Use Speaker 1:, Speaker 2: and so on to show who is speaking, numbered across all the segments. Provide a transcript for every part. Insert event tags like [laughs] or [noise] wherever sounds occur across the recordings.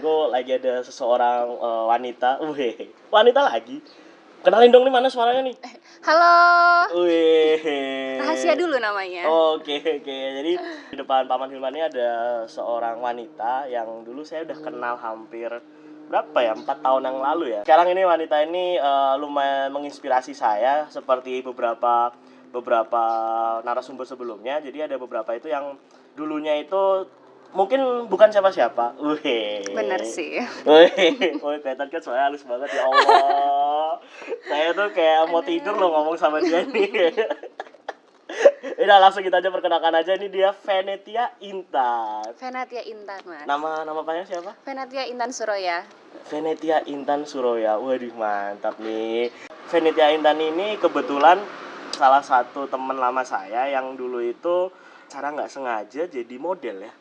Speaker 1: depanku lagi ada seseorang eh, wanita. Wih, wanita lagi. Kenalin dong nih mana suaranya nih?
Speaker 2: Halo.
Speaker 1: Wih.
Speaker 2: Rahasia dulu namanya.
Speaker 1: Oke oke. Jadi di depan Paman Hilman ini ada seorang wanita yang dulu saya udah kenal hampir berapa ya empat tahun yang lalu ya. Sekarang ini wanita ini eh, lumayan menginspirasi saya seperti beberapa beberapa narasumber sebelumnya. Jadi ada beberapa itu yang dulunya itu mungkin bukan siapa-siapa. Wih.
Speaker 2: Bener sih.
Speaker 1: Wih, wih kelihatan kan soalnya halus banget ya Allah. Saya tuh kayak mau tidur loh ngomong sama dia nih. Udah langsung kita aja perkenalkan aja ini dia Venetia Intan.
Speaker 2: Venatia Intan, Mas.
Speaker 1: Nama nama panjang siapa?
Speaker 2: Venatia Intan Suroya.
Speaker 1: Venetia Intan Suroya. Waduh mantap nih. Venetia Intan ini kebetulan salah satu teman lama saya yang dulu itu cara nggak sengaja jadi model ya.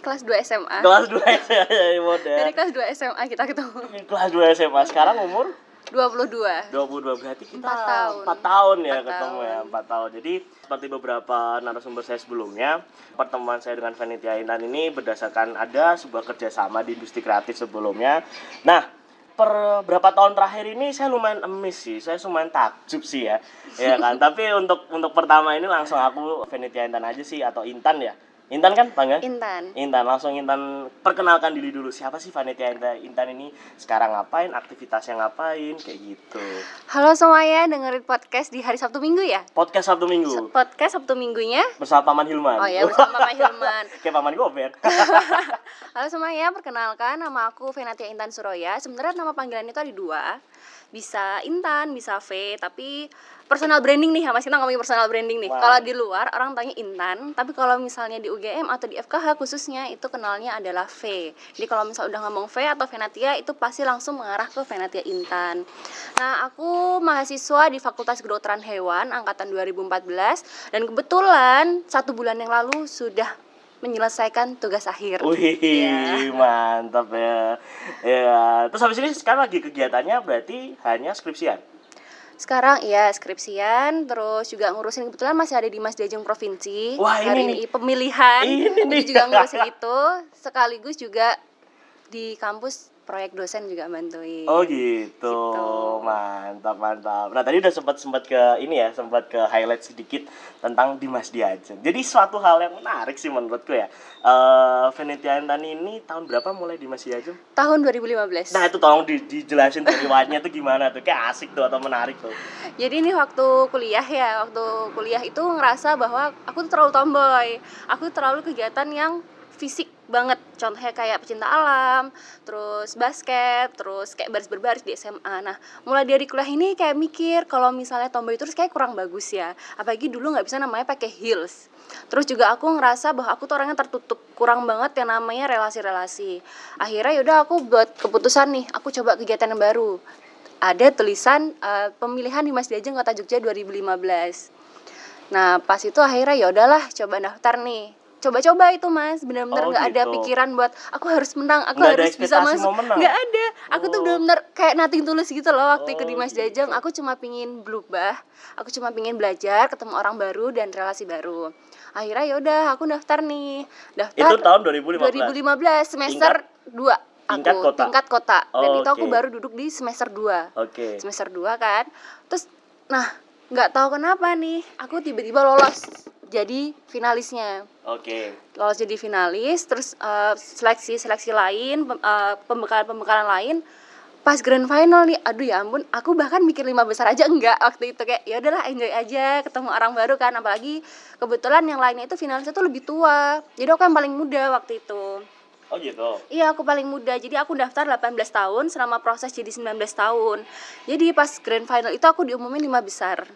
Speaker 2: Kelas 2 SMA.
Speaker 1: Kelas 2 SMA jadi model.
Speaker 2: Dari kelas 2 SMA kita ketemu.
Speaker 1: Kelas 2 SMA sekarang umur
Speaker 2: 22.
Speaker 1: 22 berarti kita
Speaker 2: Empat tahun.
Speaker 1: 4 tahun ya
Speaker 2: Empat
Speaker 1: ketemu ya
Speaker 2: tahun.
Speaker 1: 4 tahun jadi seperti beberapa narasumber saya sebelumnya pertemuan saya dengan Vanitia Intan ini berdasarkan ada sebuah kerjasama di industri kreatif sebelumnya nah per berapa tahun terakhir ini saya lumayan emis sih saya lumayan takjub sih ya [laughs] ya kan tapi untuk untuk pertama ini langsung aku Vanitia Intan aja sih atau Intan ya Intan kan panggil
Speaker 2: Intan.
Speaker 1: Intan langsung Intan perkenalkan diri dulu siapa sih Vanitia Intan, Intan ini sekarang ngapain aktivitasnya ngapain kayak gitu
Speaker 2: Halo semuanya, dengerin podcast di hari Sabtu Minggu ya?
Speaker 1: podcast Sabtu Minggu
Speaker 2: Podcast Sabtu Minggunya.
Speaker 1: bersama Paman Hilman
Speaker 2: Oh ya, bersama Pak Hilman. [laughs]
Speaker 1: kayak Paman Gober [laughs]
Speaker 2: Halo semuanya, perkenalkan nama aku Venatia Intan Suroya. Sebenarnya nama panggilan itu ada dua. Bisa Intan, bisa V, tapi personal branding nih ya, Mas kita ngomongin personal branding nih.
Speaker 1: Wah.
Speaker 2: Kalau di luar orang tanya Intan, tapi kalau misalnya di UGM atau di FKH khususnya itu kenalnya adalah V. Jadi kalau misalnya udah ngomong V atau Venatia itu pasti langsung mengarah ke Venatia Intan. Nah, aku mahasiswa di Fakultas Kedokteran Hewan angkatan 2014 dan kebetulan satu bulan yang lalu sudah menyelesaikan tugas akhir.
Speaker 1: Wih,
Speaker 2: Iya.
Speaker 1: mantap ya. Ya, terus habis ini sekarang lagi kegiatannya berarti hanya skripsian.
Speaker 2: Sekarang ya skripsian, terus juga ngurusin kebetulan masih ada di Mas Diajeng Provinsi.
Speaker 1: Wah, ini
Speaker 2: Hari
Speaker 1: nih.
Speaker 2: ini pemilihan.
Speaker 1: Ini nih.
Speaker 2: juga ngurusin itu, sekaligus juga di kampus proyek dosen juga bantuin.
Speaker 1: Oh gitu.
Speaker 2: Gitu.
Speaker 1: Mantap, mantap. Nah, tadi udah sempat sempat ke ini ya, sempat ke highlight sedikit tentang Dimas Diajeng. Jadi suatu hal yang menarik sih menurutku ya. Eh Intan ini tahun berapa mulai Dimas Diajeng?
Speaker 2: Tahun 2015.
Speaker 1: Nah, itu tolong di- dijelasin riwayatnya tuh gimana tuh. Kayak asik tuh atau menarik tuh.
Speaker 2: Jadi ini waktu kuliah ya, waktu kuliah itu ngerasa bahwa aku tuh terlalu tomboy. Aku terlalu kegiatan yang fisik banget. Contohnya kayak pecinta alam, terus basket, terus kayak baris berbaris di SMA. Nah, mulai dari kuliah ini kayak mikir kalau misalnya tomboy terus kayak kurang bagus ya. Apalagi dulu nggak bisa namanya pakai heels. Terus juga aku ngerasa bahwa aku tuh orangnya tertutup, kurang banget yang namanya relasi-relasi. Akhirnya yaudah aku buat keputusan nih, aku coba kegiatan yang baru ada tulisan eh, pemilihan di Mas Diajeng Kota Jogja 2015. Nah, pas itu akhirnya ya udahlah coba daftar nih. Coba-coba itu Mas, benar-benar
Speaker 1: Oh,
Speaker 2: nggak ada
Speaker 1: gitu.
Speaker 2: pikiran buat aku harus menang, aku
Speaker 1: ada
Speaker 2: harus bisa masuk. Nggak ada. Aku tuh
Speaker 1: Oh.
Speaker 2: benar-benar kayak nating tulus gitu loh waktu ikut
Speaker 1: Oh,
Speaker 2: di Mas
Speaker 1: gitu.
Speaker 2: Diajeng. Aku cuma pingin berubah, aku cuma pingin belajar, ketemu orang baru dan relasi baru. Akhirnya ya udah aku daftar nih. Daftar
Speaker 1: Itu tahun 2015.
Speaker 2: 2015 semester 2 aku
Speaker 1: tingkat kota?
Speaker 2: tingkat kota dan
Speaker 1: Oh,
Speaker 2: itu aku
Speaker 1: oke.
Speaker 2: baru duduk di semester 2
Speaker 1: Oke.
Speaker 2: semester 2 kan terus nah nggak tahu kenapa nih aku tiba-tiba lolos jadi finalisnya.
Speaker 1: Oke.
Speaker 2: lolos jadi finalis terus eh, seleksi seleksi lain pem- eh, pembekalan pembekalan lain. Pas grand final nih aduh ya ampun aku bahkan mikir lima besar aja enggak waktu itu kayak ya udahlah enjoy aja ketemu orang baru kan. Apalagi kebetulan yang lainnya itu finalisnya tuh lebih tua. Jadi aku yang paling muda waktu itu.
Speaker 1: Oh gitu.
Speaker 2: Iya aku paling muda. Jadi aku daftar 18 tahun selama proses jadi 19 tahun. Jadi pas grand final itu aku diumumin lima besar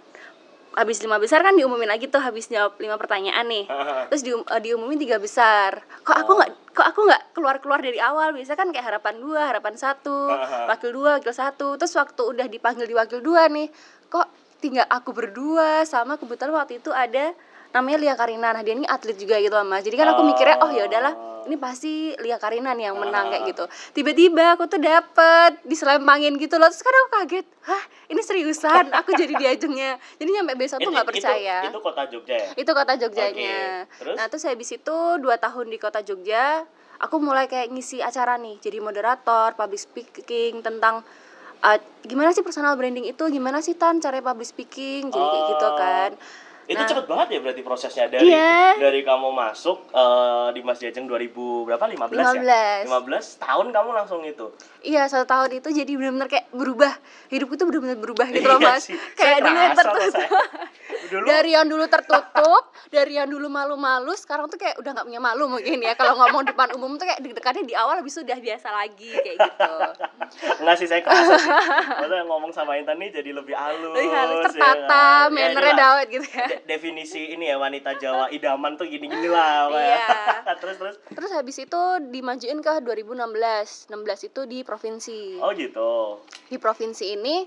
Speaker 2: Habis lima besar kan diumumin lagi tuh habis jawab lima pertanyaan nih. Terus dium- eh, diumumin tiga besar. Kok aku nggak kok aku nggak keluar-keluar dari awal? Biasa kan kayak harapan dua, harapan satu, wakil dua, wakil satu. Terus waktu udah dipanggil di wakil dua nih Kok tinggal aku berdua sama kebetulan waktu itu ada namanya Lia Karina. Nah dia ini atlet juga gitu loh mas. Jadi kan aku mikirnya oh ya udahlah ini pasti Lia Karina nih yang menang kayak gitu. Tiba-tiba aku tuh dapet diselempangin gitu loh. Terus kan aku kaget hah ini seriusan? Aku jadi diajengnya jadi nyampe besok tuh nggak percaya.
Speaker 1: Itu, itu kota Jogja ya?
Speaker 2: itu kota Jogjanya.
Speaker 1: Oke, terus?
Speaker 2: Nah terus habis itu dua tahun di kota Jogja, aku mulai kayak ngisi acara nih. Jadi moderator public speaking tentang uh, gimana sih personal branding itu? Gimana sih tan cara public speaking? Jadi kayak gitu
Speaker 1: Oh.
Speaker 2: kan
Speaker 1: Itu
Speaker 2: Nah.
Speaker 1: cepet banget ya berarti prosesnya dari
Speaker 2: Iya.
Speaker 1: dari kamu masuk eh, di Mas Jajeng 2000 berapa 15, ya?
Speaker 2: 15.
Speaker 1: 15 tahun kamu langsung itu.
Speaker 2: Iya satu tahun itu jadi benar-benar kayak berubah hidupku tuh benar-benar berubah gitu loh
Speaker 1: Iya
Speaker 2: mas
Speaker 1: sih.
Speaker 2: kayak
Speaker 1: Saya
Speaker 2: dulu tertutup.
Speaker 1: Dulu
Speaker 2: dari yang dulu tertutup dari yang dulu malu-malu sekarang tuh kayak udah nggak punya malu mungkin ya kalau ngomong depan umum tuh kayak deg-degannya di awal habis itu udah biasa lagi kayak gitu
Speaker 1: Enggak sih saya kerasa sih. Maksudnya ngomong sama Intan nih jadi lebih halus.
Speaker 2: Lebih halus,
Speaker 1: ya
Speaker 2: tertata
Speaker 1: kan? Ya,
Speaker 2: mannernya
Speaker 1: inilah.
Speaker 2: dawet gitu ya
Speaker 1: definisi ini ya wanita Jawa idaman tuh gini-gini lah. Pak.
Speaker 2: Iya. [laughs]
Speaker 1: terus terus.
Speaker 2: terus habis itu dimajuin ke 2016 16 itu di provinsi
Speaker 1: Oh gitu.
Speaker 2: di provinsi ini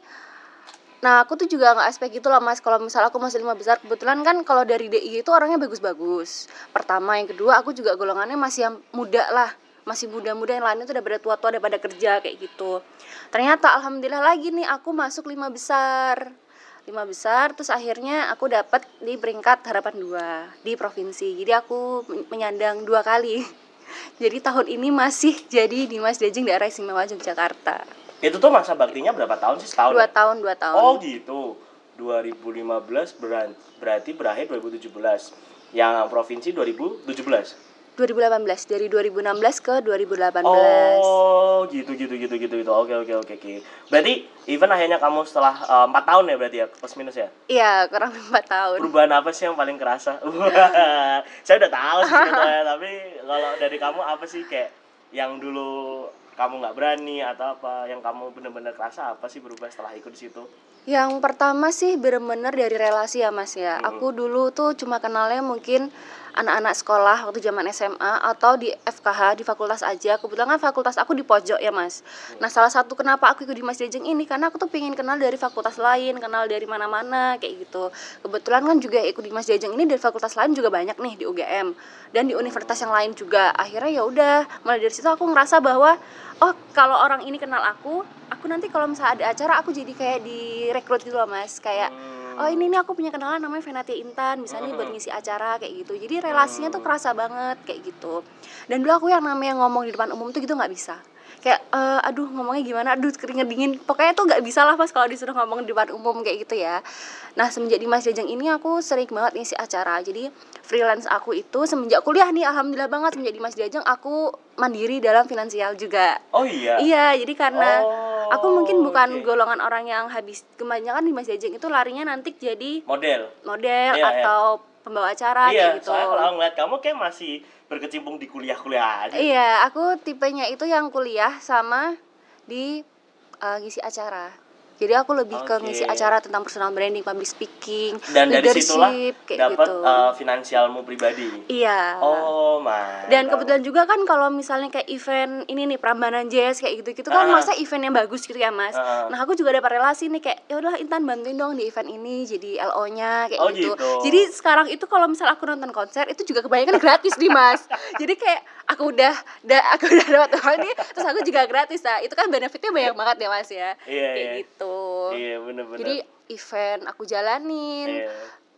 Speaker 2: nah aku tuh juga nggak aspek itu lah mas kalau misal aku masih lima besar kebetulan kan kalau dari DI itu orangnya bagus-bagus pertama yang kedua aku juga golongannya masih yang muda lah masih muda-muda yang lainnya tuh udah pada tua-tua udah pada kerja kayak gitu ternyata alhamdulillah lagi nih aku masuk lima besar lima besar terus akhirnya aku dapat di peringkat harapan dua di provinsi jadi aku men- menyandang dua kali [laughs] jadi tahun ini masih jadi Dimas Dejeng daerah istimewa Yogyakarta
Speaker 1: Itu tuh masa baktinya berapa tahun sih setahun?
Speaker 2: dua
Speaker 1: ya?
Speaker 2: tahun dua tahun
Speaker 1: Oh gitu. 2015 beran- berarti berakhir 2017. Yang provinsi 2017.
Speaker 2: 2018 dari 2016 ke 2018
Speaker 1: Oh, gitu gitu gitu gitu gitu. Oke oke oke oke. Berarti even akhirnya kamu setelah eh, empat tahun ya berarti ya plus minus ya.
Speaker 2: iya kurang lebih 4 tahun
Speaker 1: Perubahan apa sih yang paling kerasa? [laughs] [laughs] Saya udah tahu sih sebetulnya, [laughs] tapi kalau dari kamu apa sih kayak yang dulu kamu nggak berani atau apa yang kamu bener-bener kerasa apa sih berubah setelah ikut di situ?
Speaker 2: yang pertama sih bener-bener dari relasi ya mas ya aku dulu tuh cuma kenalnya mungkin anak-anak sekolah waktu zaman SMA atau di FKH di fakultas aja. Kebetulan kan fakultas aku di pojok ya mas. Nah salah satu kenapa aku ikut di Mas Jejeng ini karena aku tuh pengen kenal dari fakultas lain kenal dari mana-mana kayak gitu. Kebetulan kan juga ikut di Mas Jejeng ini dari fakultas lain juga banyak nih di UGM dan di universitas yang lain juga. Akhirnya ya udah mulai dari situ aku ngerasa bahwa oh kalau orang ini kenal aku aku nanti kalau misalnya ada acara aku jadi kayak direkrut gitu loh mas. Kayak oh ini nih aku punya kenalan namanya Venatia Intan misalnya buat ngisi acara kayak gitu. Jadi relasinya tuh kerasa banget kayak gitu. Dan dulu aku yang namanya ngomong di depan umum tuh gitu nggak bisa kayak eh, aduh ngomongnya gimana aduh keringet dingin pokoknya tuh nggak bisa lah pas kalau disuruh ngomong di depan umum kayak gitu ya nah semenjak di Mas Jajang ini aku sering banget ngisi acara jadi freelance aku itu semenjak kuliah nih alhamdulillah banget semenjak di Mas Jajang aku mandiri dalam finansial juga
Speaker 1: Oh iya.
Speaker 2: Iya, jadi karena
Speaker 1: Oh,
Speaker 2: aku mungkin bukan
Speaker 1: oke.
Speaker 2: golongan orang yang habis kebanyakan di Mas Jajeng itu larinya nanti jadi
Speaker 1: Model.
Speaker 2: model
Speaker 1: Iya, iya.
Speaker 2: atau pembawa acara
Speaker 1: iya,
Speaker 2: gitu.
Speaker 1: soalnya kalau ngeliat kamu kayak masih berkecimpung di kuliah-kuliah aja.
Speaker 2: Iya, aku tipenya itu yang kuliah sama di uh, ngisi acara. Jadi aku lebih ke
Speaker 1: Oke.
Speaker 2: ngisi acara tentang personal branding, public speaking,
Speaker 1: Dan dari situlah
Speaker 2: leadership kayak
Speaker 1: dapat
Speaker 2: gitu.
Speaker 1: eh, finansialmu pribadi.
Speaker 2: iya.
Speaker 1: Oh, my.
Speaker 2: Dan kebetulan juga kan kalau misalnya kayak event ini nih Prambanan Jazz kayak gitu-gitu kan
Speaker 1: Ah.
Speaker 2: masa event yang bagus gitu ya Mas.
Speaker 1: Ah.
Speaker 2: Nah, aku juga dapat relasi nih kayak ya udahlah Intan bantuin dong di event ini jadi LO-nya kayak
Speaker 1: Oh,
Speaker 2: gitu.
Speaker 1: gitu.
Speaker 2: Jadi sekarang itu kalau misal aku nonton konser itu juga kebanyakan gratis nih Mas. [laughs] jadi kayak aku udah da, aku udah dapat uang nih terus aku juga gratis nah. Itu kan benefitnya banyak banget ya Mas ya.
Speaker 1: Iya,
Speaker 2: kayak
Speaker 1: iya.
Speaker 2: gitu.
Speaker 1: Iya, bener-bener.
Speaker 2: Jadi event aku jalanin,
Speaker 1: Iya.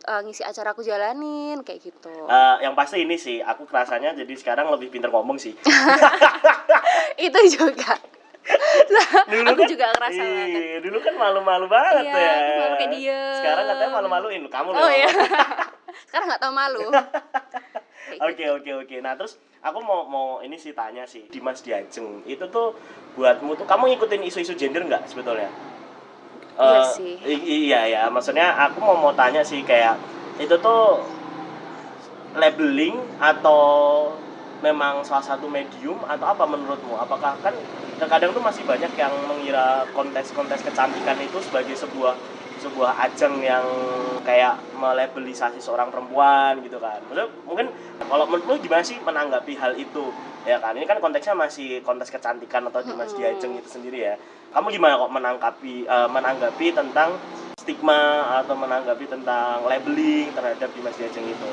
Speaker 2: eh, ngisi acara aku jalanin kayak gitu.
Speaker 1: Eh, yang pasti ini sih, aku kerasanya jadi sekarang lebih pinter ngomong sih. [laughs]
Speaker 2: itu juga aku
Speaker 1: kan-
Speaker 2: juga ngerasa
Speaker 1: iya,
Speaker 2: banget
Speaker 1: Dulu kan malu-malu banget
Speaker 2: Iya,
Speaker 1: ya.
Speaker 2: malu kayak diem.
Speaker 1: Sekarang katanya malu-maluin kamu loh.
Speaker 2: oh iya [laughs] sekarang nggak tahu malu [laughs] [laughs]
Speaker 1: Oke oke oke. Nah terus aku mau mau ini sih tanya sih Dimas Diajeng itu tuh buatmu tuh kamu ngikutin isu-isu gender nggak sebetulnya?
Speaker 2: Iya
Speaker 1: Eh,
Speaker 2: sih.
Speaker 1: iya ya. Maksudnya aku mau mau tanya sih kayak itu tuh labeling atau memang salah satu medium atau apa menurutmu? Apakah kan terkadang tuh masih banyak yang mengira kontes-kontes kecantikan itu sebagai sebuah sebuah ajang yang kayak melabelisasi seorang perempuan gitu kan. Maksudnya mungkin kalau menurutmu gimana sih menanggapi hal itu? Ya kan, ini kan konteksnya masih kontes kecantikan atau Dimas
Speaker 2: Mm-mm.
Speaker 1: Diajeng itu sendiri ya. Kamu gimana kok menanggapi eh, menanggapi tentang stigma atau menanggapi tentang labeling terhadap Dimas Diajeng itu?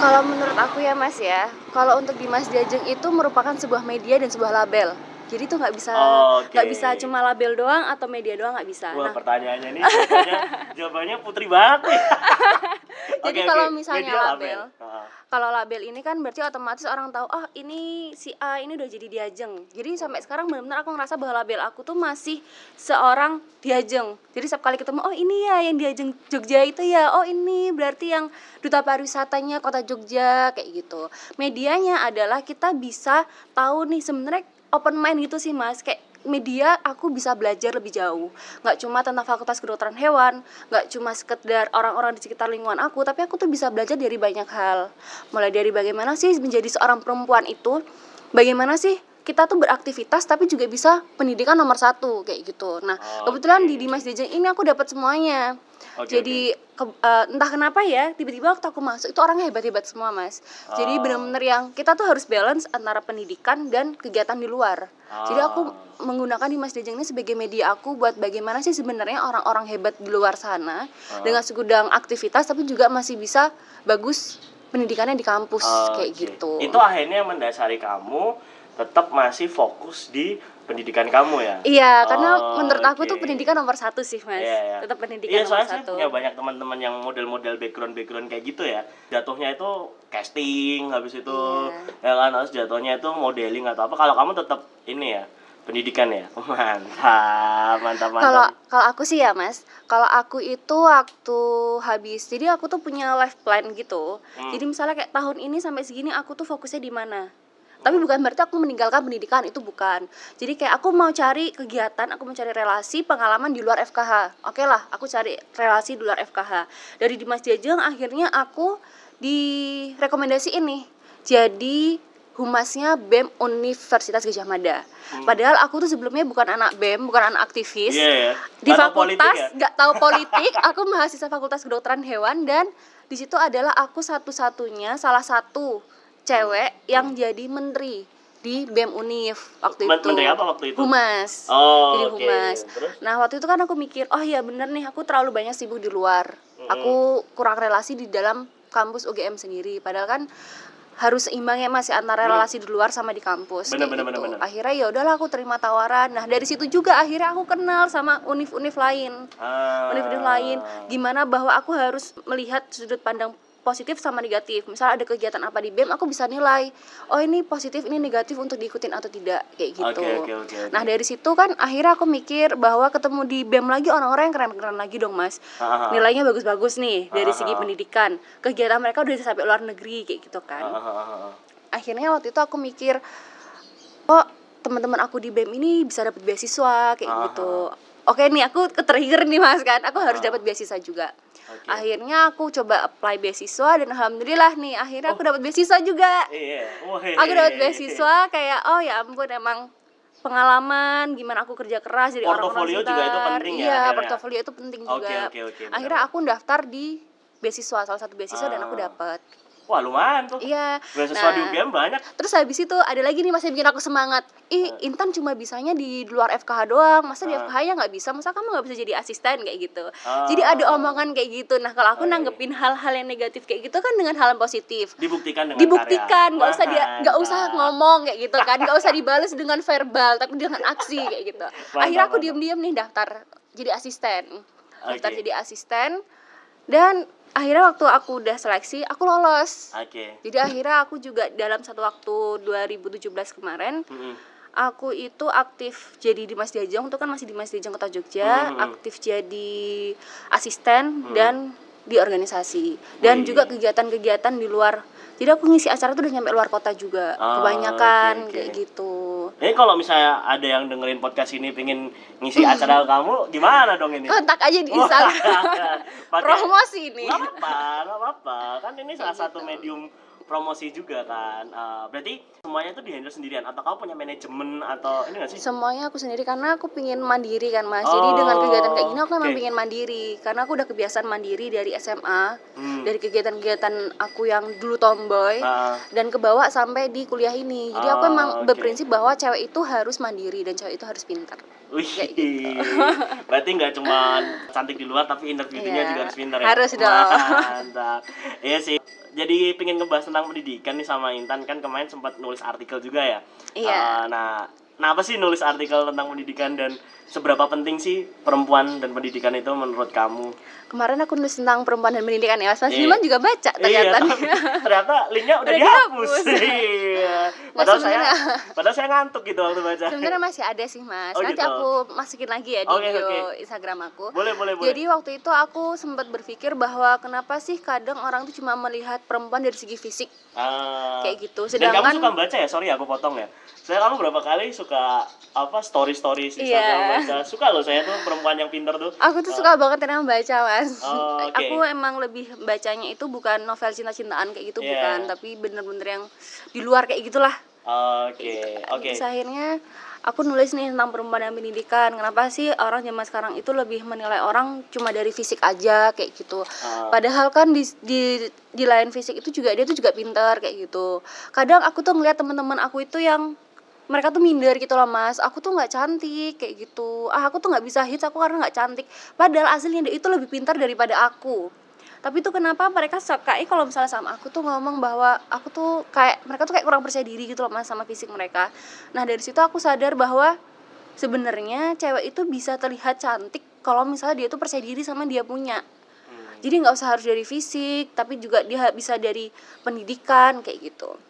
Speaker 2: kalau menurut aku ya mas ya kalau untuk Dimas Jajeng itu merupakan sebuah media dan sebuah label jadi tuh nggak bisa nggak bisa cuma label doang atau media doang nggak bisa.
Speaker 1: Wah
Speaker 2: nah.
Speaker 1: pertanyaannya nih jawabannya, [laughs] jawabannya putri banget nih. [laughs]
Speaker 2: Jadi
Speaker 1: Oke,
Speaker 2: kalau
Speaker 1: oke.
Speaker 2: misalnya
Speaker 1: Media
Speaker 2: label,
Speaker 1: Heeh.
Speaker 2: kalau label ini kan berarti otomatis orang tahu oh ini si A ini udah jadi diajeng. Jadi sampai sekarang benar-benar aku ngerasa bahwa label aku tuh masih seorang diajeng. Jadi setiap kali ketemu oh ini ya yang diajeng Jogja itu ya. Oh ini berarti yang duta pariwisatanya kota Jogja kayak gitu. Medianya adalah kita bisa tahu nih sebenarnya open mind gitu sih mas. Kayak media aku bisa belajar lebih jauh. Nggak cuma tentang fakultas kedokteran hewan nggak cuma sekedar orang-orang di sekitar lingkungan aku tapi aku tuh bisa belajar dari banyak hal. Mulai dari bagaimana sih menjadi seorang perempuan itu bagaimana sih kita tuh beraktivitas tapi juga bisa pendidikan nomor satu kayak gitu nah
Speaker 1: Oke.
Speaker 2: kebetulan di Dimas Jejeng ini aku dapat semuanya
Speaker 1: Oke,
Speaker 2: jadi ke- eh, entah kenapa ya tiba-tiba waktu aku masuk itu orangnya hebat-hebat semua mas jadi
Speaker 1: Oh.
Speaker 2: bener-bener yang kita tuh harus balance antara pendidikan dan kegiatan di luar jadi aku
Speaker 1: Ah.
Speaker 2: menggunakan Dimas Jejeng ini sebagai media aku buat bagaimana sih sebenarnya orang-orang hebat di luar sana
Speaker 1: Ah.
Speaker 2: dengan segudang aktivitas tapi juga masih bisa bagus pendidikannya di kampus kayak
Speaker 1: Oke.
Speaker 2: gitu
Speaker 1: Itu akhirnya yang mendasari kamu tetap masih fokus di pendidikan kamu ya.
Speaker 2: iya karena
Speaker 1: Oh,
Speaker 2: menurut aku
Speaker 1: oke.
Speaker 2: tuh pendidikan nomor satu sih mas
Speaker 1: Iya, iya.
Speaker 2: tetap pendidikan
Speaker 1: Iya,
Speaker 2: nomor satu
Speaker 1: punya banyak teman-teman yang model-model background-background kayak gitu ya. Jatuhnya itu casting, habis itu
Speaker 2: Iya.
Speaker 1: ya kan harus jatuhnya itu modeling atau apa. Kalau kamu tetap ini ya, pendidikan ya. [laughs] Mantap, mantap, mantap.
Speaker 2: Kalau kalau aku sih ya mas, kalau aku itu waktu habis, jadi aku tuh punya life plan gitu.
Speaker 1: Hmm.
Speaker 2: Jadi misalnya kayak tahun ini sampai segini aku tuh fokusnya di mana. Tapi bukan berarti aku meninggalkan pendidikan itu bukan. Jadi kayak aku mau cari kegiatan, aku mau cari relasi, pengalaman di luar FKH. Oke lah, aku cari relasi di luar FKH. Dari Dimas Jajeng akhirnya aku direkomendasi ini. Jadi humasnya BEM Universitas Gajah Mada. Padahal aku tuh sebelumnya bukan anak BEM, bukan anak aktivis.
Speaker 1: Hmm. Iya, ya.
Speaker 2: Di
Speaker 1: Nggak tahu politik
Speaker 2: fakultas
Speaker 1: ya?
Speaker 2: nggak tahu politik, [laughs] aku mahasiswa Fakultas Kedokteran Hewan dan di situ adalah aku satu-satunya salah satu cewek yang jadi menteri di BEM Unif waktu
Speaker 1: Men-
Speaker 2: itu.
Speaker 1: menteri apa waktu itu?
Speaker 2: Humas.
Speaker 1: Oh,
Speaker 2: jadi humas.
Speaker 1: Terus?
Speaker 2: Nah, waktu itu kan aku mikir, oh ya bener nih, aku terlalu banyak sibuk di luar. Aku kurang relasi di dalam kampus UGM sendiri. Padahal kan harus seimbang ya masih antara relasi di luar sama di kampus.
Speaker 1: Bener, bener,
Speaker 2: gitu.
Speaker 1: bener, bener.
Speaker 2: Akhirnya ya udahlah aku terima tawaran. Nah, dari situ juga akhirnya aku kenal sama univ-univ lain.
Speaker 1: Ah.
Speaker 2: Univ-univ lain gimana bahwa aku harus melihat sudut pandang positif sama negatif. Misal ada kegiatan apa di BEM, aku bisa nilai. Oh, ini positif, ini negatif untuk diikutin atau tidak kayak gitu.
Speaker 1: Oke, oke, oke, oke.
Speaker 2: Nah, dari situ kan akhirnya aku mikir bahwa ketemu di BEM lagi orang-orang yang keren-keren lagi dong, Mas.
Speaker 1: Ah, ah,
Speaker 2: Nilainya bagus-bagus nih dari
Speaker 1: Ah,
Speaker 2: segi
Speaker 1: ah.
Speaker 2: pendidikan. Kegiatan mereka udah sampai luar negeri kayak gitu
Speaker 1: ah,
Speaker 2: kan.
Speaker 1: ah, ah, ah.
Speaker 2: Akhirnya waktu itu aku mikir, oh teman-teman aku di BEM ini bisa dapat beasiswa kayak
Speaker 1: Ah,
Speaker 2: gitu. Oke nih aku ke-trigger nih Mas kan. Aku harus
Speaker 1: Ah.
Speaker 2: dapat beasiswa juga.
Speaker 1: Oke.
Speaker 2: Akhirnya aku coba apply beasiswa dan alhamdulillah nih akhirnya
Speaker 1: Oh.
Speaker 2: aku dapat beasiswa juga.
Speaker 1: Iya. Wah,
Speaker 2: Aku dapat beasiswa kayak oh ya ampun emang pengalaman gimana aku kerja keras jadi orang
Speaker 1: Portofolio juga itu penting ya,
Speaker 2: Iya,
Speaker 1: akhirnya?
Speaker 2: portofolio itu penting juga.
Speaker 1: oke, benar,
Speaker 2: akhirnya aku daftar di beasiswa salah satu beasiswa dan aku
Speaker 1: Ah.
Speaker 2: dapat.
Speaker 1: Wah, lumayan tuh.
Speaker 2: Iya.
Speaker 1: Beasiswa
Speaker 2: Nah,
Speaker 1: di UGM banyak.
Speaker 2: Terus habis itu ada lagi nih masih bikin aku semangat. Ih, Intan cuma bisanya di luar FKH doang. Masa di
Speaker 1: Ah.
Speaker 2: FKH ya nggak bisa? Masa kamu nggak bisa jadi asisten kayak gitu?
Speaker 1: Ah.
Speaker 2: Jadi ada omongan kayak gitu. Nah, kalau aku
Speaker 1: Oke.
Speaker 2: nanggepin hal-hal yang negatif kayak gitu kan dengan hal yang positif.
Speaker 1: Dibuktikan dengan
Speaker 2: Dibuktikan, nggak usah dia nggak usah
Speaker 1: Mantap.
Speaker 2: ngomong kayak gitu kan, nggak usah dibales dengan verbal, tapi dengan aksi kayak gitu. Akhirnya aku
Speaker 1: mantap.
Speaker 2: diem-diem nih daftar jadi asisten, daftar jadi asisten, dan akhirnya waktu aku udah seleksi, aku lolos.
Speaker 1: Oke.
Speaker 2: Jadi akhirnya aku juga dalam satu waktu 2017 kemarin
Speaker 1: Mm-mm.
Speaker 2: aku itu aktif jadi di Mas Diajeng itu kan masih di Mas Diajeng Kota Jogja,
Speaker 1: Hmm.
Speaker 2: aktif jadi asisten dan di organisasi dan
Speaker 1: Wih.
Speaker 2: juga kegiatan-kegiatan di luar. Jadi aku ngisi acara tuh udah nyampe luar kota juga,
Speaker 1: Oh,
Speaker 2: kebanyakan
Speaker 1: oke, oke.
Speaker 2: kayak gitu.
Speaker 1: Ini kalau misalnya ada yang dengerin podcast ini pengen ngisi acara [laughs] kamu, gimana dong ini?
Speaker 2: Kontak aja di [laughs] Instagram. [laughs] Promosi ini.
Speaker 1: Nggak apa-apa, nggak apa-apa. Kan ini salah satu medium promosi juga kan. Eh, berarti semuanya itu dihandle sendirian atau kamu punya manajemen atau ini nggak sih?
Speaker 2: Semuanya aku sendiri karena aku pingin mandiri kan mas. Jadi dengan
Speaker 1: Oh,
Speaker 2: kegiatan kayak gini aku emang
Speaker 1: oke.
Speaker 2: pingin mandiri karena aku udah kebiasaan mandiri dari SMA,
Speaker 1: Hmm.
Speaker 2: dari kegiatan-kegiatan aku yang dulu tomboy
Speaker 1: Ah,
Speaker 2: dan kebawa sampai di kuliah ini. Jadi aku
Speaker 1: Oh,
Speaker 2: emang
Speaker 1: oke.
Speaker 2: berprinsip bahwa cewek itu harus mandiri dan cewek itu harus pintar.
Speaker 1: Wih,
Speaker 2: gitu. [laughs]
Speaker 1: berarti nggak cuma cantik di luar tapi inner beauty-nya
Speaker 2: Iya,
Speaker 1: juga harus pintar ya.
Speaker 2: harus dong.
Speaker 1: Mantap. Iya sih. Jadi pengen ngebahas tentang pendidikan nih sama Intan kan kemarin sempat nulis artikel juga ya.
Speaker 2: Iya.
Speaker 1: Eh, nah, kenapa sih nulis artikel tentang pendidikan dan seberapa penting sih perempuan dan pendidikan itu menurut kamu?
Speaker 2: Kemarin aku nulis tentang perempuan dan pendidikan ya, Mas. Mas
Speaker 1: Iya.
Speaker 2: Juga baca
Speaker 1: Iya,
Speaker 2: ternyata.
Speaker 1: tapi ternyata linknya udah,
Speaker 2: Udah
Speaker 1: dihapus.
Speaker 2: dihapus.
Speaker 1: Iya.
Speaker 2: Nah,
Speaker 1: Padahal saya, padahal saya ngantuk gitu waktu baca.
Speaker 2: Sebenarnya masih ada sih, Mas.
Speaker 1: Oh,
Speaker 2: Nanti
Speaker 1: gitu.
Speaker 2: aku masukin lagi ya di
Speaker 1: Oke,
Speaker 2: bio
Speaker 1: oke.
Speaker 2: Instagram aku.
Speaker 1: Boleh, boleh, boleh.
Speaker 2: Jadi waktu itu aku sempat berpikir bahwa kenapa sih kadang orang tuh cuma melihat perempuan dari segi fisik
Speaker 1: Ah.
Speaker 2: kayak gitu.
Speaker 1: Dan kamu
Speaker 2: Sedangkan
Speaker 1: suka baca ya? Sorry aku potong ya. Saya kamu berapa kali suka apa story story Instagram
Speaker 2: Iya.
Speaker 1: baca. Suka loh saya tuh perempuan yang pinter tuh.
Speaker 2: aku tuh suka banget yang baca, Mas.
Speaker 1: Oh, [laughs] oke.
Speaker 2: Aku emang lebih bacanya itu bukan novel cinta-cintaan kayak gitu
Speaker 1: Iya.
Speaker 2: bukan, tapi bener-bener yang di luar kayak gitulah.
Speaker 1: Oke, oke.
Speaker 2: Terus akhirnya aku nulis nih tentang perempuan dan pendidikan. Kenapa sih orang zaman sekarang itu lebih menilai orang cuma dari fisik aja kayak gitu.
Speaker 1: Ah.
Speaker 2: Padahal kan di di di lain fisik itu juga dia tuh juga pintar kayak gitu. Kadang aku tuh ngeliat teman-teman aku itu yang mereka tuh minder gitu loh mas. Aku tuh nggak cantik kayak gitu. Ah aku tuh nggak bisa hits aku karena nggak cantik. Padahal aslinya dia itu lebih pintar daripada aku. Tapi tuh kenapa mereka suka eh kalau misalnya sama aku tuh ngomong bahwa aku tuh kayak mereka tuh kayak kurang percaya diri gitu loh mas sama fisik mereka. Nah dari situ aku sadar bahwa sebenarnya cewek itu bisa terlihat cantik kalau misalnya dia tuh percaya diri sama dia punya.
Speaker 1: Hmm.
Speaker 2: jadi nggak usah harus dari fisik tapi juga dia bisa dari pendidikan kayak gitu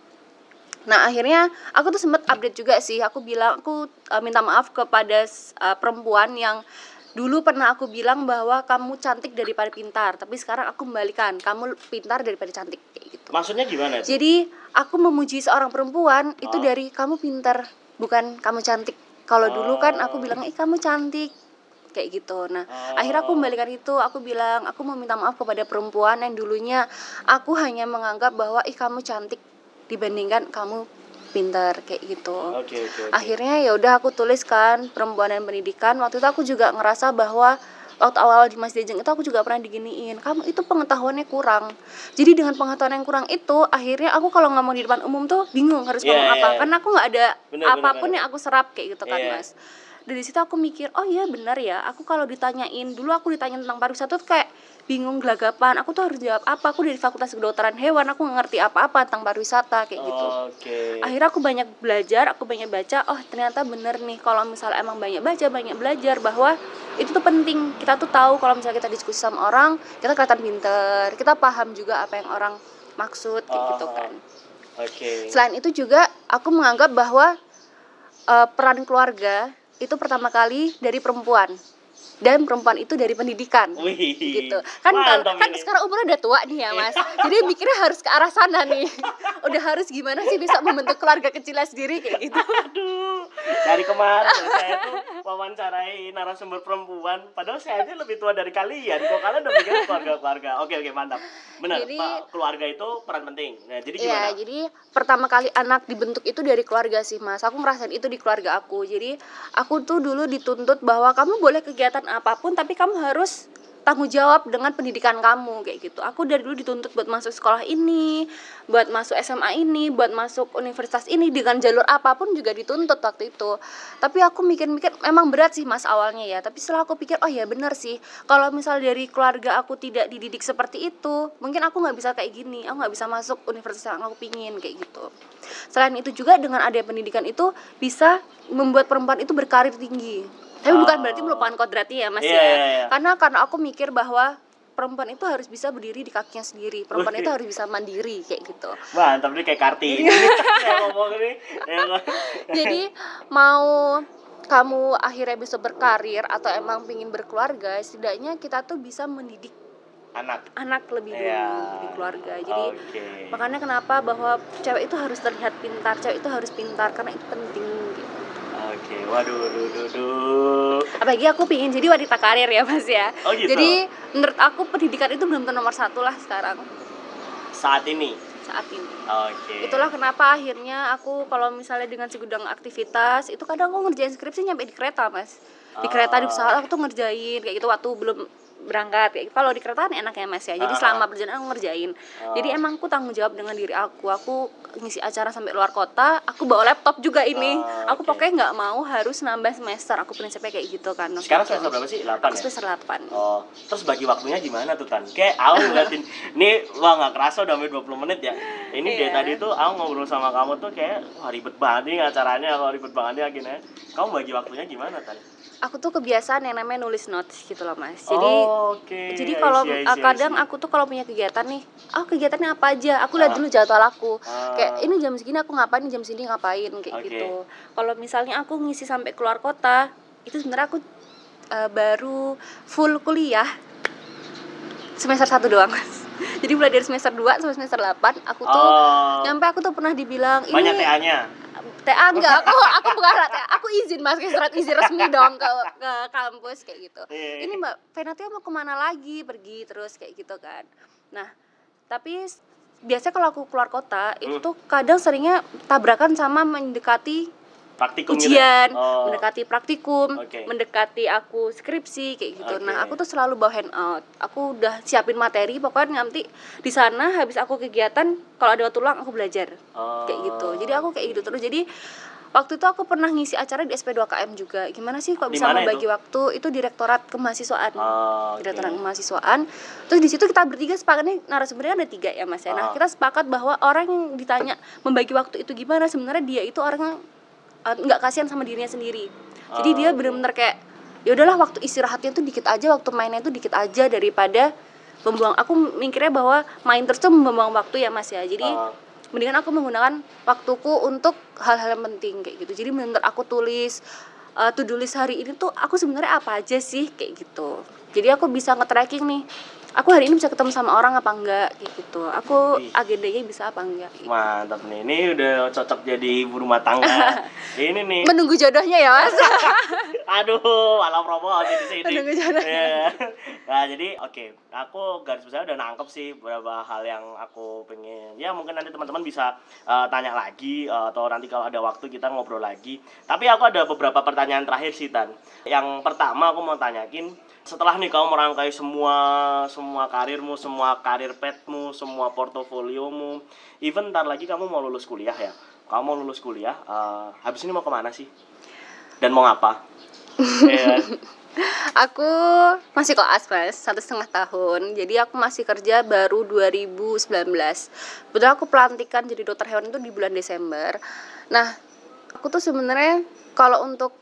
Speaker 2: nah akhirnya aku tuh sempet update juga sih aku bilang aku uh, minta maaf kepada uh, perempuan yang dulu pernah aku bilang bahwa kamu cantik daripada pintar tapi sekarang aku kembalikan kamu pintar daripada cantik kayak gitu
Speaker 1: Maksudnya gimana? itu?
Speaker 2: jadi aku memuji seorang perempuan itu
Speaker 1: Oh.
Speaker 2: dari kamu pintar bukan kamu cantik kalau dulu kan aku
Speaker 1: Oh.
Speaker 2: bilang ih kamu cantik kayak gitu nah
Speaker 1: Oh.
Speaker 2: akhirnya aku kembalikan itu aku bilang aku mau minta maaf kepada perempuan yang dulunya aku hanya menganggap bahwa ih kamu cantik dibandingkan kamu pintar kayak gitu.
Speaker 1: Oke, oke, oke.
Speaker 2: akhirnya ya udah aku tuliskan perempuan dan pendidikan. Waktu itu aku juga ngerasa bahwa waktu awal di Mas Dejeng itu aku juga pernah diginiin. Kamu itu pengetahuannya kurang. Jadi dengan pengetahuan yang kurang itu akhirnya aku kalau ngomong di depan umum tuh bingung harus
Speaker 1: Iya,
Speaker 2: ngomong
Speaker 1: iya,
Speaker 2: apa.
Speaker 1: iya.
Speaker 2: karena aku nggak ada
Speaker 1: Bener,
Speaker 2: apa pun
Speaker 1: bener,
Speaker 2: yang aku serap kayak gitu kan
Speaker 1: Iya.
Speaker 2: Mas. Dari situ aku mikir oh iya benar ya. Aku kalau ditanyain dulu aku ditanya tentang pariwisata tuh kayak bingung gelagapan aku tuh harus jawab apa aku dari fakultas kedokteran hewan aku nggak ngerti apa-apa tentang pariwisata kayak gitu
Speaker 1: Oke.
Speaker 2: akhirnya aku banyak belajar aku banyak baca oh ternyata bener nih kalau misalnya emang banyak baca banyak belajar bahwa itu tuh penting kita tuh tahu kalau misalnya kita diskusi sama orang kita kelihatan pinter kita paham juga apa yang orang maksud kayak gitu
Speaker 1: Oh.
Speaker 2: kan
Speaker 1: Oke.
Speaker 2: selain itu juga aku menganggap bahwa eh, peran keluarga itu pertama kali dari perempuan dan perempuan itu dari pendidikan
Speaker 1: Wih.
Speaker 2: gitu kan kan
Speaker 1: ini.
Speaker 2: sekarang umurnya udah tua nih ya mas jadi mikirnya harus ke arah sana nih [laughs] udah harus gimana sih bisa membentuk keluarga kecilnya sendiri kayak gitu
Speaker 1: Aduh, dari kemarin saya tuh wawancarai narasumber perempuan, padahal saya aja lebih tua dari kalian. Kok kalian udah mikir keluarga-keluarga? Oke, oke, mantap. Benar,
Speaker 2: Jadi-
Speaker 1: Pak, keluarga itu peran penting. Nah, jadi
Speaker 2: Iya,
Speaker 1: gimana?
Speaker 2: jadi pertama kali anak dibentuk itu dari keluarga sih mas. Aku ngerasain itu di keluarga aku. Jadi aku tuh dulu dituntut bahwa kamu boleh kegiatan apa pun, tapi kamu harus tanggung jawab dengan pendidikan kamu kayak gitu. Aku dari dulu dituntut buat masuk sekolah ini, buat masuk SMA ini, buat masuk universitas ini dengan jalur apa pun juga dituntut waktu itu. Tapi aku mikir-mikir memang berat sih mas awalnya ya. Tapi setelah aku pikir oh ya benar sih. Kalau misal dari keluarga aku tidak dididik seperti itu, mungkin aku nggak bisa kayak gini. Aku nggak bisa masuk universitas yang aku pingin kayak gitu. Selain itu juga dengan adanya pendidikan itu bisa membuat perempuan itu berkarir tinggi. Tapi bukan
Speaker 1: Oh.
Speaker 2: berarti melupakan kodratnya ya mas
Speaker 1: Iya,
Speaker 2: ya.
Speaker 1: iya, iya.
Speaker 2: Karena karena aku mikir bahwa perempuan itu harus bisa berdiri di kakinya sendiri. Perempuan itu harus bisa mandiri kayak gitu.
Speaker 1: Mantap nih kayak Kartini.
Speaker 2: Iya.
Speaker 1: Saya ngomong ini. [laughs] Ya, kan?
Speaker 2: Jadi mau kamu akhirnya bisa berkarir atau emang pingin berkeluarga, setidaknya kita tuh bisa mendidik
Speaker 1: anak.
Speaker 2: anak lebih dulu
Speaker 1: Iya.
Speaker 2: di keluarga. Jadi
Speaker 1: Oke.
Speaker 2: makanya kenapa bahwa cewek itu harus terlihat pintar, cewek itu harus pintar karena itu penting gitu.
Speaker 1: Oke, waduh, duh, duh, duh.
Speaker 2: Apalagi aku pingin jadi wanita karir ya mas ya.
Speaker 1: Oh, gitu?
Speaker 2: Jadi menurut aku pendidikan itu belum nomor satu lah sekarang
Speaker 1: Saat ini.
Speaker 2: saat ini.
Speaker 1: Oke.
Speaker 2: Itulah kenapa akhirnya aku kalau misalnya dengan segudang aktivitas itu kadang aku ngerjain skripsi nyampe di kereta mas. Di kereta di pesawat aku tuh ngerjain kayak gitu waktu belum berangkat kayak gitu. kalau di kereta kan enak ya mas ya jadi
Speaker 1: Ah,
Speaker 2: selama
Speaker 1: ah.
Speaker 2: perjalanan aku ngerjain
Speaker 1: Oh.
Speaker 2: jadi emang aku tanggung jawab dengan diri aku aku ngisi acara sampai luar kota aku bawa laptop juga ini
Speaker 1: Oh,
Speaker 2: aku pokoknya nggak mau harus nambah semester aku prinsipnya kayak gitu kan
Speaker 1: sekarang semester berapa sih 8
Speaker 2: aku
Speaker 1: ya
Speaker 2: semester 8
Speaker 1: Oh, terus bagi waktunya gimana tuh Tan? Kayak aku ngeliatin, [laughs] ini wah nggak kerasa udah hampir 20 menit ya. Ini dari
Speaker 2: Iya.
Speaker 1: tadi tuh aku ngobrol sama kamu tuh kayak wah ribet banget nih acaranya, kalau ribet banget nih akhirnya. Kamu bagi waktunya gimana Tan?
Speaker 2: aku tuh kebiasaan yang namanya nulis notes gitu loh mas jadi
Speaker 1: Oh, oke.
Speaker 2: jadi
Speaker 1: I
Speaker 2: kalau
Speaker 1: see, I
Speaker 2: uh,
Speaker 1: see, I
Speaker 2: kadang
Speaker 1: see.
Speaker 2: aku tuh kalau punya kegiatan nih oh kegiatannya apa aja aku lihat
Speaker 1: Ah.
Speaker 2: dulu jadwal aku
Speaker 1: Ah.
Speaker 2: kayak ini jam segini aku ngapain jam segini ngapain kayak
Speaker 1: Oke.
Speaker 2: gitu kalau misalnya aku ngisi sampai keluar kota itu sebenarnya aku uh, baru full kuliah semester satu doang mas [laughs] jadi mulai dari semester 2 sampai semester 8 aku tuh
Speaker 1: Oh,
Speaker 2: nyampe aku tuh pernah dibilang ini
Speaker 1: banyak TA-nya.
Speaker 2: TA enggak. [laughs] Aku aku bukan TA aku izin mas kayak surat izin resmi dong ke ke kampus kayak gitu.
Speaker 1: Iya.
Speaker 2: ini mbak Venatia mau ke mana lagi? Pergi terus kayak gitu kan. Nah tapi biasanya kalau aku keluar kota itu tuh kadang seringnya tabrakan sama mendekati
Speaker 1: Praktikum gitu.
Speaker 2: ujian
Speaker 1: Oh.
Speaker 2: mendekati praktikum
Speaker 1: Oke.
Speaker 2: mendekati aku skripsi kayak gitu nah
Speaker 1: Oke.
Speaker 2: aku tuh selalu bawa handout aku udah siapin materi pokoknya nanti di sana habis aku kegiatan kalau ada waktu luang aku belajar
Speaker 1: Oh.
Speaker 2: kayak gitu jadi aku kayak gitu terus jadi waktu itu aku pernah ngisi acara di SP2KM juga gimana sih kok bisa membagi
Speaker 1: itu?
Speaker 2: waktu itu direktorat kemahasiswaan
Speaker 1: Oh, oke.
Speaker 2: direktorat kemahasiswaan terus di situ kita bertiga sepakatnya narasumbernya ada tiga ya mas ya nah
Speaker 1: Ah.
Speaker 2: kita sepakat bahwa orang yang ditanya membagi waktu itu gimana sebenarnya dia itu orang uh, nggak kasihan sama dirinya sendiri. Jadi
Speaker 1: Ah,
Speaker 2: dia
Speaker 1: oke.
Speaker 2: bener-bener kayak ya udahlah waktu istirahatnya tuh dikit aja waktu mainnya tuh dikit aja daripada membuang. Aku mikirnya bahwa main terus tuh membuang waktu ya mas ya. Jadi
Speaker 1: Oh.
Speaker 2: mendingan aku menggunakan waktuku untuk hal-hal yang penting kayak gitu. Jadi bener aku tulis uh, to do list hari ini tuh aku sebenarnya apa aja sih kayak gitu. Jadi aku bisa nge-tracking nih aku hari ini bisa ketemu sama orang apa enggak kayak gitu aku agendanya bisa apa enggak gitu.
Speaker 1: Mantap nih, ini udah cocok jadi ibu rumah tangga. [laughs] ini nih.
Speaker 2: menunggu jodohnya ya mas [laughs]
Speaker 1: Aduh, malah promosi di sini.
Speaker 2: Aduh, gejala.
Speaker 1: Iya. Nah, jadi oke, aku garis besar udah nangkep sih beberapa hal yang aku pengen. Ya, mungkin nanti teman-teman bisa eh, tanya lagi eh, atau nanti kalau ada waktu kita ngobrol lagi. Tapi aku ada beberapa pertanyaan terakhir sih, Tan. Yang pertama aku mau tanyakin, setelah nih kamu merangkai semua semua karirmu, semua karir petmu, semua portofoliomu, even ntar lagi kamu mau lulus kuliah ya. Kamu mau lulus kuliah, eh, habis ini mau ke mana sih? Dan mau ngapa? [laughs] Iya.
Speaker 2: aku masih koas mas satu setengah tahun jadi aku masih kerja baru 2019 betul aku pelantikan jadi dokter hewan itu di bulan Desember nah aku tuh sebenarnya kalau untuk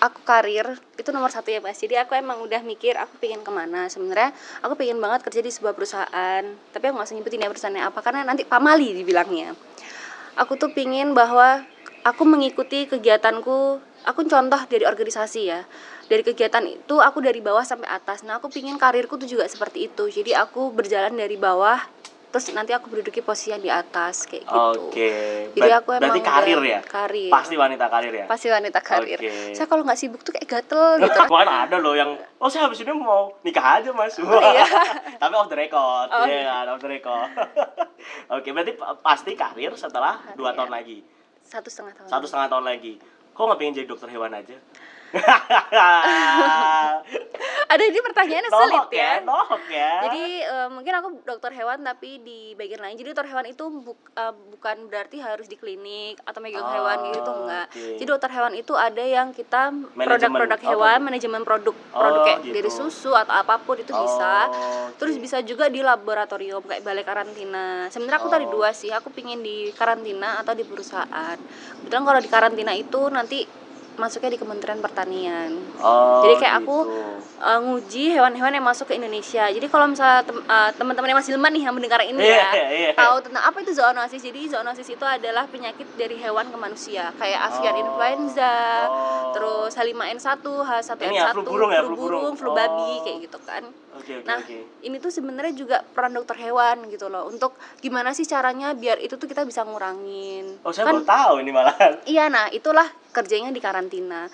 Speaker 2: aku karir itu nomor satu ya mas. Jadi aku emang udah mikir aku pengen ke mana. Sebenarnya aku pengen banget kerja di sebuah perusahaan tapi aku nggak usah nyebutin ya perusahaannya apa karena nanti pamali dibilangnya. Aku tuh pingin bahwa aku mengikuti kegiatanku. Aku contoh dari organisasi ya. Dari kegiatan itu aku dari bawah sampai atas. Nah aku pingin karirku tuh juga seperti itu. Jadi aku berjalan dari bawah terus nanti aku menduduki posisi yang di atas kayak gitu
Speaker 1: Oke.
Speaker 2: Jadi
Speaker 1: Ber-
Speaker 2: aku emang
Speaker 1: berarti karir ya?
Speaker 2: karir.
Speaker 1: Pasti wanita karir ya?
Speaker 2: pasti wanita karir
Speaker 1: Oke.
Speaker 2: saya kalau nggak sibuk tuh kayak gatel gitu [laughs]
Speaker 1: Mana ada loh yang oh saya habis ini mau nikah aja mas [laughs]
Speaker 2: iya. [laughs]
Speaker 1: tapi off the record
Speaker 2: Oh,
Speaker 1: iya kan, off the record oke berarti pa- pasti karir setelah dua
Speaker 2: Karir.
Speaker 1: tahun lagi
Speaker 2: satu setengah tahun
Speaker 1: satu setengah tahun lagi kok nggak pengen jadi dokter hewan aja
Speaker 2: ada ini pertanyaannya
Speaker 1: nohok
Speaker 2: sulit
Speaker 1: ya
Speaker 2: ya
Speaker 1: nohok ya
Speaker 2: Jadi eh, mungkin aku dokter hewan tapi di bagian lain. Jadi dokter hewan itu buk- eh, bukan berarti harus di klinik atau megang
Speaker 1: Oh,
Speaker 2: hewan gitu enggak.
Speaker 1: oke.
Speaker 2: Jadi dokter hewan itu ada yang kita produk-produk
Speaker 1: Oh,
Speaker 2: hewan,
Speaker 1: produk.
Speaker 2: manajemen produk,
Speaker 1: Oh,
Speaker 2: produk kayak
Speaker 1: gitu.
Speaker 2: dari susu atau apa pun itu bisa.
Speaker 1: Oh, oke.
Speaker 2: Terus bisa juga di laboratorium kayak balai karantina. Sebenarnya aku tadi
Speaker 1: Oh.
Speaker 2: dua sih. Aku pingin di karantina atau di perusahaan. Kebetulan kalau di karantina itu nanti masuknya di Kementerian Pertanian.
Speaker 1: Oh,
Speaker 2: Jadi kayak aku
Speaker 1: gitu.
Speaker 2: uh, nguji hewan-hewan yang masuk ke Indonesia. Jadi kalau misalnya tem- uh, teman-teman yang masih lemah nih yang mendengar ini
Speaker 1: Iya,
Speaker 2: ya,
Speaker 1: iya.
Speaker 2: tahu tentang apa itu zoonosis. Jadi zoonosis itu adalah penyakit dari hewan ke manusia, kayak avian
Speaker 1: Oh.
Speaker 2: influenza,
Speaker 1: Oh.
Speaker 2: terus H5N1, H1N1,
Speaker 1: Ini ya, flu burung ya, flu burung.
Speaker 2: flu babi
Speaker 1: Oh.
Speaker 2: kayak gitu kan.
Speaker 1: oke oke
Speaker 2: Nah,
Speaker 1: oke
Speaker 2: ini tuh sebenarnya juga peran dokter hewan gitu loh. Untuk gimana sih caranya biar itu tuh kita bisa ngurangin.
Speaker 1: oh saya
Speaker 2: kan
Speaker 1: baru tahu ini malahan
Speaker 2: Iya, nah itulah kerjanya di karantina.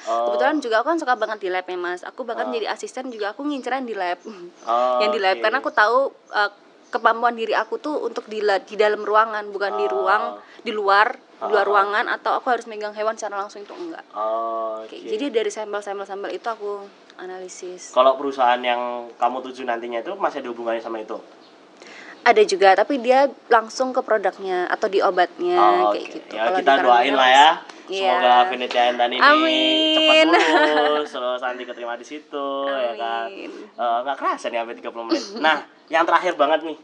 Speaker 1: Oh.
Speaker 2: Kebetulan juga aku kan suka banget di lab ya mas. Aku bahkan
Speaker 1: Oh.
Speaker 2: jadi asisten juga aku nginceran di lab.
Speaker 1: Oh,
Speaker 2: yang di lab
Speaker 1: oke.
Speaker 2: karena aku tahu uh, kemampuan diri aku tuh untuk di di dalam ruangan bukan di
Speaker 1: Oh.
Speaker 2: ruang di luar di luar
Speaker 1: Ah.
Speaker 2: ruangan atau aku harus megang hewan secara langsung itu enggak
Speaker 1: Oh,
Speaker 2: Oke,
Speaker 1: oke.
Speaker 2: jadi dari sampel-sampel sampel itu aku analisis
Speaker 1: Kalau perusahaan yang kamu tuju nantinya itu masih ada hubungannya sama itu?
Speaker 2: Ada juga tapi dia langsung ke produknya atau di obatnya
Speaker 1: Oh,
Speaker 2: kayak
Speaker 1: oke.
Speaker 2: gitu
Speaker 1: Ya
Speaker 2: Kalau
Speaker 1: kita doain lah ya.
Speaker 2: Iya.
Speaker 1: Semoga Venetia Intan ini
Speaker 2: Amin.
Speaker 1: cepat lulus, terus nanti keterima di situ, ya kan.
Speaker 2: Amin.
Speaker 1: Eh, nggak kerasa nih sampai 30 menit. Nah, yang terakhir banget nih.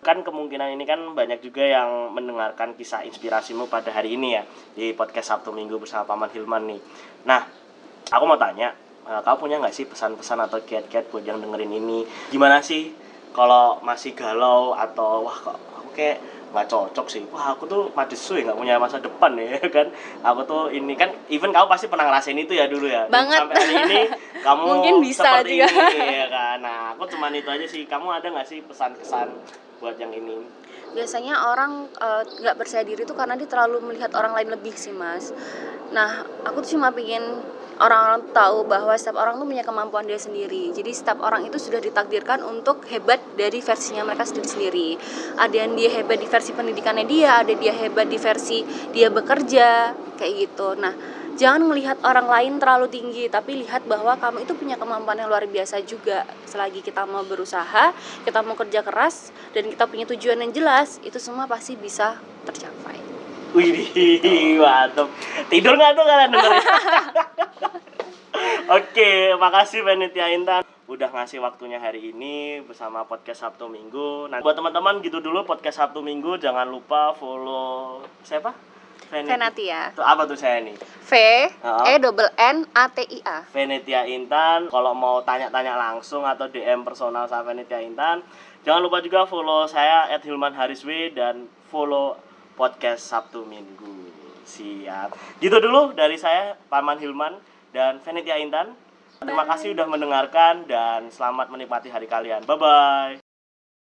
Speaker 1: Kan kemungkinan ini kan banyak juga yang mendengarkan kisah inspirasimu pada hari ini ya di podcast Sabtu Minggu bersama Paman Hilman nih. Nah, aku mau tanya, eh, kamu punya nggak sih pesan-pesan atau kiat-kiat buat yang dengerin ini? Gimana sih kalau masih galau atau wah kok aku kayak nggak cocok sih. Wah aku tuh madesu ya nggak punya masa depan ya [laughs] kan. Aku tuh ini kan even kamu pasti pernah ngerasain itu ya dulu ya.
Speaker 2: Banget.
Speaker 1: sampai hari ini [laughs] kamu
Speaker 2: Mungkin bisa
Speaker 1: seperti
Speaker 2: juga.
Speaker 1: ini ya kan. Nah aku cuman itu aja sih. Kamu ada nggak sih pesan-pesan buat yang ini?
Speaker 2: Biasanya orang eh, nggak percaya diri tuh karena dia terlalu melihat orang lain lebih sih mas. Nah aku tuh cuma pengen orang-orang tahu bahwa setiap orang tuh punya kemampuan dia sendiri. Jadi setiap orang itu sudah ditakdirkan untuk hebat dari versinya mereka sendiri-sendiri ada yang dia hebat di versi pendidikannya dia ada dia hebat di versi dia bekerja kayak gitu. Nah jangan melihat orang lain terlalu tinggi tapi lihat bahwa kamu itu punya kemampuan yang luar biasa juga. Selagi kita mau berusaha kita mau kerja keras dan kita punya tujuan yang jelas itu semua pasti bisa tercapai.
Speaker 1: Wih, [laughs] mantep. Tidur nggak tuh kalian dengerin? [laughs] [laughs] Oke, makasih Penitia Intan udah ngasih waktunya hari ini bersama podcast Sabtu Minggu. Nah, buat teman-teman gitu dulu podcast Sabtu Minggu jangan lupa follow siapa?
Speaker 2: Venatia
Speaker 1: Tuh, apa tuh saya nih?
Speaker 2: V. E double N A T I A
Speaker 1: Venetia Intan. Kalau mau tanya-tanya langsung atau DM personal sama Venetia Intan, jangan lupa juga follow saya @hilmanharisw dan follow podcast Sabtu Minggu. Siap. Gitu dulu dari saya Paman Hilman dan Venetia Intan. Terima kasih udah mendengarkan dan selamat menikmati hari kalian. Bye bye.